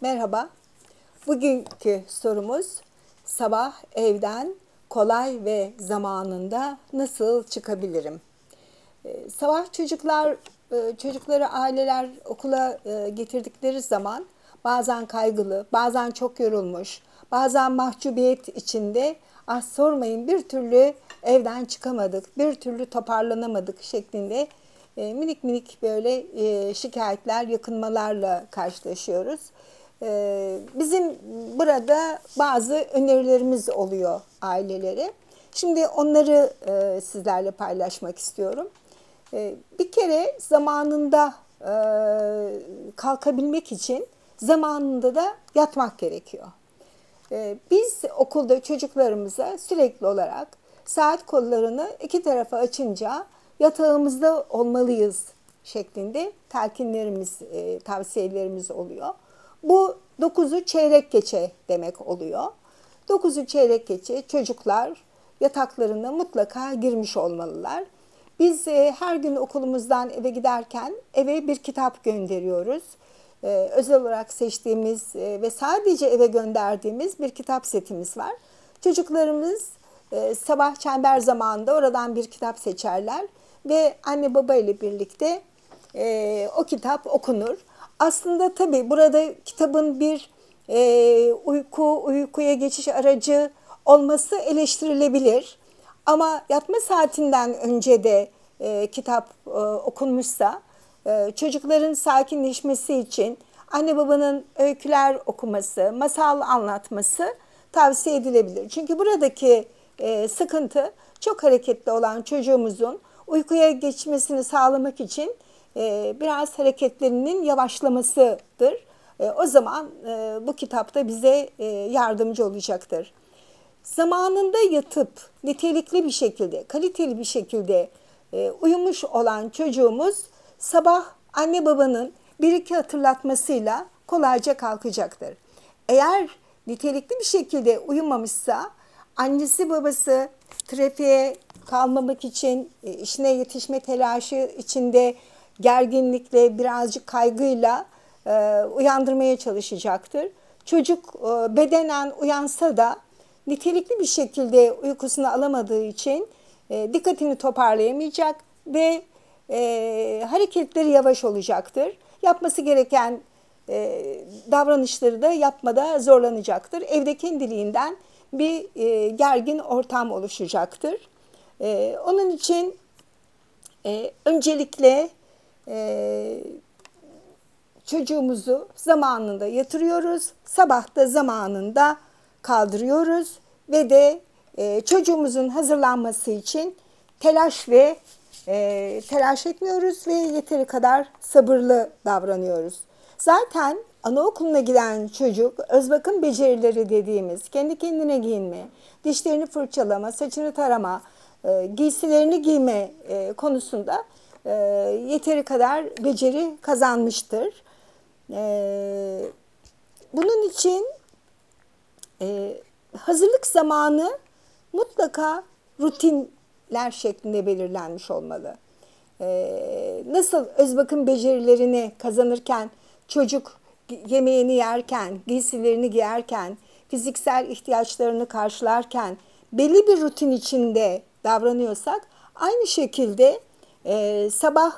Merhaba. Bugünkü sorumuz sabah evden kolay ve zamanında nasıl çıkabilirim? Ee, sabah çocuklar e, çocukları aileler okula e, getirdikleri zaman bazen kaygılı, bazen çok yorulmuş, bazen mahcubiyet içinde ah sormayın bir türlü evden çıkamadık, bir türlü toparlanamadık şeklinde e, minik minik böyle şikayetler, yakınmalarla karşılaşıyoruz. Ee, bizim burada bazı önerilerimiz oluyor ailelere. Şimdi onları e, sizlerle paylaşmak istiyorum. Ee, bir kere zamanında e, kalkabilmek için zamanında da yatmak gerekiyor. Ee, biz okulda çocuklarımıza sürekli olarak saat kollarını iki tarafa açınca yatağımızda olmalıyız şeklinde telkinlerimiz, e, tavsiyelerimiz oluyor. Bu 9'u çeyrek geçe demek oluyor. 9'u çeyrek geçe çocuklar yataklarına mutlaka girmiş olmalılar. Biz e, her gün okulumuzdan eve giderken eve bir kitap gönderiyoruz. E, özel olarak seçtiğimiz e, ve sadece eve gönderdiğimiz bir kitap setimiz var. Çocuklarımız e, sabah çember zamanında oradan bir kitap seçerler ve anne baba ile birlikte e, o kitap okunur. Aslında tabii burada kitabın bir e, uyku, uykuya geçiş aracı olması eleştirilebilir. Ama yatma saatinden önce de e, kitap e, okunmuşsa e, çocukların sakinleşmesi için anne babanın öyküler okuması, masal anlatması tavsiye edilebilir. Çünkü buradaki e, sıkıntı çok hareketli olan çocuğumuzun uykuya geçmesini sağlamak için biraz hareketlerinin yavaşlamasıdır. E, o zaman e, bu kitapta bize yardımcı olacaktır. Zamanında yatıp nitelikli bir şekilde, kaliteli bir şekilde uyumuş olan çocuğumuz sabah anne babanın bir iki hatırlatmasıyla kolayca kalkacaktır. Eğer nitelikli bir şekilde uyumamışsa annesi babası trafiğe kalmamak için işine yetişme telaşı içinde gerginlikle, birazcık kaygıyla e, uyandırmaya çalışacaktır. Çocuk e, bedenen uyansa da nitelikli bir şekilde uykusunu alamadığı için e, dikkatini toparlayamayacak ve e, hareketleri yavaş olacaktır. Yapması gereken e, davranışları da yapmada zorlanacaktır. Evde kendiliğinden bir e, gergin ortam oluşacaktır. E, onun için e, öncelikle e, çocuğumuzu zamanında yatırıyoruz. Sabah da zamanında kaldırıyoruz ve de e, çocuğumuzun hazırlanması için telaş ve e, telaş etmiyoruz ve yeteri kadar sabırlı davranıyoruz. Zaten anaokuluna giden çocuk öz bakım becerileri dediğimiz kendi kendine giyinme, dişlerini fırçalama, saçını tarama, e, giysilerini giyme e, konusunda e, yeteri kadar beceri kazanmıştır. E, bunun için e, hazırlık zamanı mutlaka rutinler şeklinde belirlenmiş olmalı. E, nasıl öz bakım becerilerini kazanırken çocuk yemeğini yerken, giysilerini giyerken, fiziksel ihtiyaçlarını karşılarken belli bir rutin içinde davranıyorsak aynı şekilde e, sabah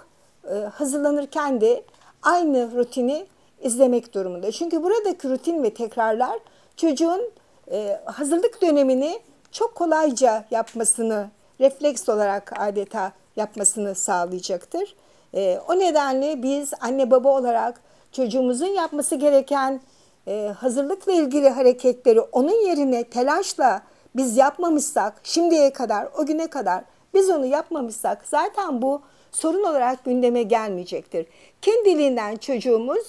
e, hazırlanırken de aynı rutini izlemek durumunda. Çünkü buradaki rutin ve tekrarlar çocuğun e, hazırlık dönemini çok kolayca yapmasını, refleks olarak adeta yapmasını sağlayacaktır. E, o nedenle biz anne baba olarak çocuğumuzun yapması gereken e, hazırlıkla ilgili hareketleri onun yerine telaşla biz yapmamışsak şimdiye kadar, o güne kadar biz onu yapmamışsak zaten bu sorun olarak gündeme gelmeyecektir. Kendiliğinden çocuğumuz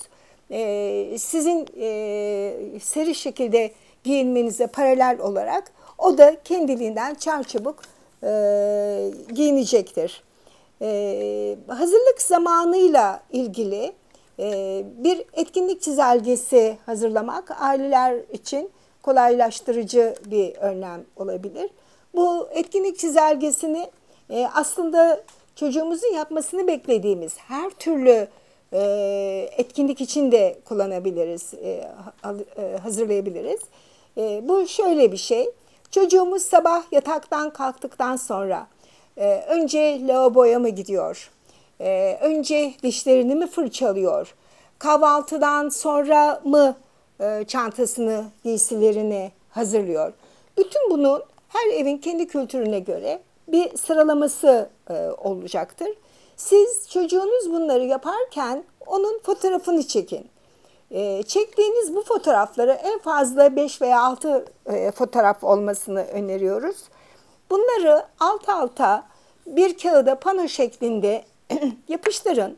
e, sizin e, seri şekilde giyinmenize paralel olarak o da kendiliğinden çarçabuk e, giyinecektir. E, hazırlık zamanıyla ilgili e, bir etkinlik çizelgesi hazırlamak aileler için kolaylaştırıcı bir önlem olabilir. Bu etkinlik çizelgesini e, aslında çocuğumuzun yapmasını beklediğimiz her türlü e, etkinlik için de kullanabiliriz, e, e, hazırlayabiliriz. E, bu şöyle bir şey. Çocuğumuz sabah yataktan kalktıktan sonra e, önce lavaboya mı gidiyor? E, önce dişlerini mi fırçalıyor? Kahvaltıdan sonra mı e, çantasını, giysilerini hazırlıyor? Bütün bunun her evin kendi kültürüne göre bir sıralaması e, olacaktır. Siz çocuğunuz bunları yaparken onun fotoğrafını çekin. E, çektiğiniz bu fotoğrafları en fazla 5 veya 6 e, fotoğraf olmasını öneriyoruz. Bunları alt alta bir kağıda pano şeklinde yapıştırın.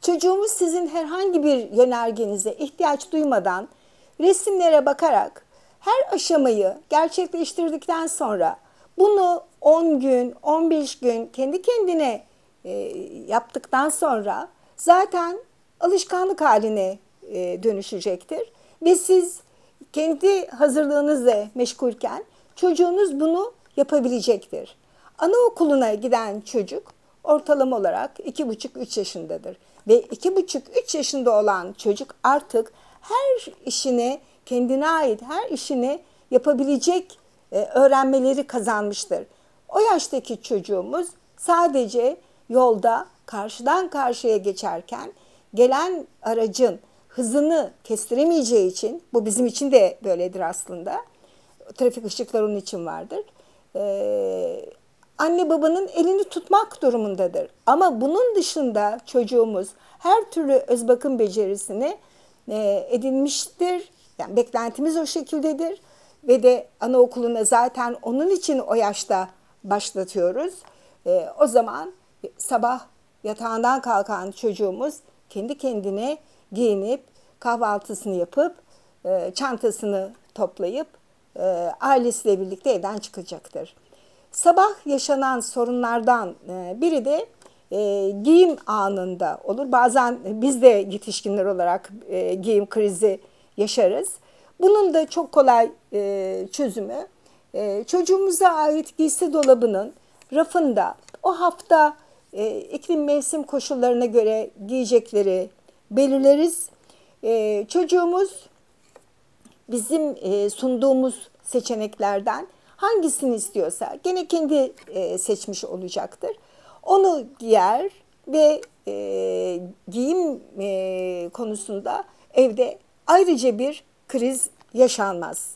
Çocuğumuz sizin herhangi bir yönergenize ihtiyaç duymadan resimlere bakarak her aşamayı gerçekleştirdikten sonra bunu 10 gün, 15 gün kendi kendine e, yaptıktan sonra zaten alışkanlık haline e, dönüşecektir. Ve siz kendi hazırlığınızla meşgulken çocuğunuz bunu yapabilecektir. Anaokuluna giden çocuk ortalama olarak 2,5-3 yaşındadır. Ve 2,5-3 yaşında olan çocuk artık her işini kendine ait her işini yapabilecek e, öğrenmeleri kazanmıştır. O yaştaki çocuğumuz sadece yolda karşıdan karşıya geçerken gelen aracın hızını kestiremeyeceği için bu bizim için de böyledir aslında. Trafik ışıkları onun için vardır. Ee, anne babanın elini tutmak durumundadır. Ama bunun dışında çocuğumuz her türlü öz bakım becerisini e, edinmiştir. Yani beklentimiz o şekildedir ve de anaokuluna zaten onun için o yaşta başlatıyoruz. E, o zaman sabah yatağından kalkan çocuğumuz kendi kendine giyinip kahvaltısını yapıp e, çantasını toplayıp e, ailesiyle birlikte evden çıkacaktır. Sabah yaşanan sorunlardan e, biri de e, giyim anında olur. Bazen biz de yetişkinler olarak e, giyim krizi yaşarız. Bunun da çok kolay e, çözümü e, çocuğumuza ait giysi dolabının rafında o hafta e, iklim mevsim koşullarına göre giyecekleri belirleriz. E, çocuğumuz bizim e, sunduğumuz seçeneklerden hangisini istiyorsa gene kendi e, seçmiş olacaktır. Onu giyer ve e, giyim e, konusunda evde ayrıca bir kriz yaşanmaz.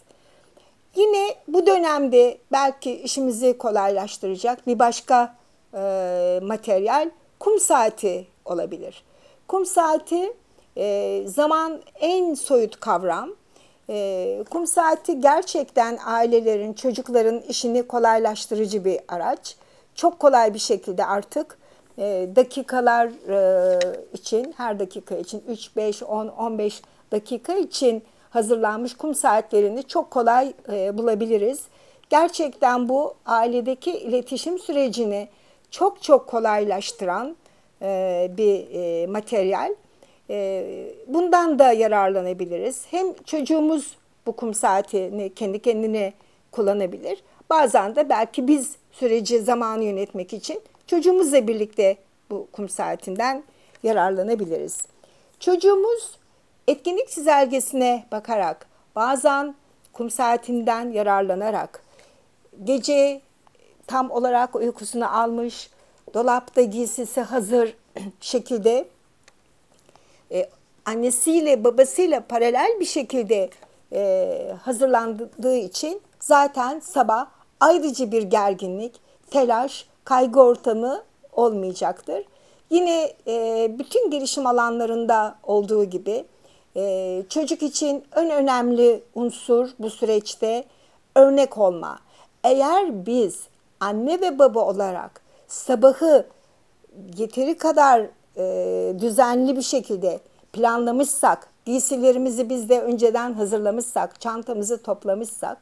Yine bu dönemde belki işimizi kolaylaştıracak bir başka e, materyal kum saati olabilir. Kum saati e, zaman en soyut kavram. E, kum saati gerçekten ailelerin, çocukların işini kolaylaştırıcı bir araç. Çok kolay bir şekilde artık e, dakikalar e, için, her dakika için 3, 5, 10, 15 dakika için hazırlanmış kum saatlerini çok kolay e, bulabiliriz. Gerçekten bu ailedeki iletişim sürecini çok çok kolaylaştıran e, bir e, materyal. E, bundan da yararlanabiliriz. Hem çocuğumuz bu kum saatini kendi kendine kullanabilir. Bazen de belki biz süreci zamanı yönetmek için çocuğumuzla birlikte bu kum saatinden yararlanabiliriz. Çocuğumuz etkinlik çizelgesine bakarak bazen kum saatinden yararlanarak gece tam olarak uykusunu almış, dolapta giysisi hazır şekilde e, annesiyle babasıyla paralel bir şekilde e, hazırlandığı için zaten sabah ayrıca bir gerginlik, telaş, kaygı ortamı olmayacaktır. Yine e, bütün gelişim alanlarında olduğu gibi e, çocuk için en önemli unsur bu süreçte örnek olma. Eğer biz anne ve baba olarak sabahı yeteri kadar e, düzenli bir şekilde planlamışsak, giysilerimizi biz de önceden hazırlamışsak, çantamızı toplamışsak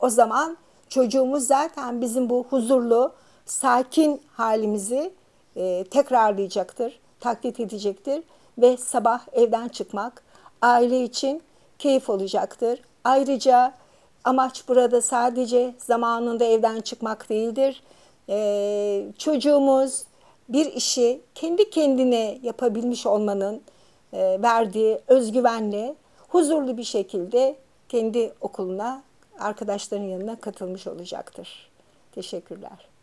o zaman çocuğumuz zaten bizim bu huzurlu, sakin halimizi e, tekrarlayacaktır, taklit edecektir ve sabah evden çıkmak aile için keyif olacaktır. Ayrıca amaç burada sadece zamanında evden çıkmak değildir. Ee, çocuğumuz bir işi kendi kendine yapabilmiş olmanın e, verdiği özgüvenle huzurlu bir şekilde kendi okuluna, arkadaşların yanına katılmış olacaktır. Teşekkürler.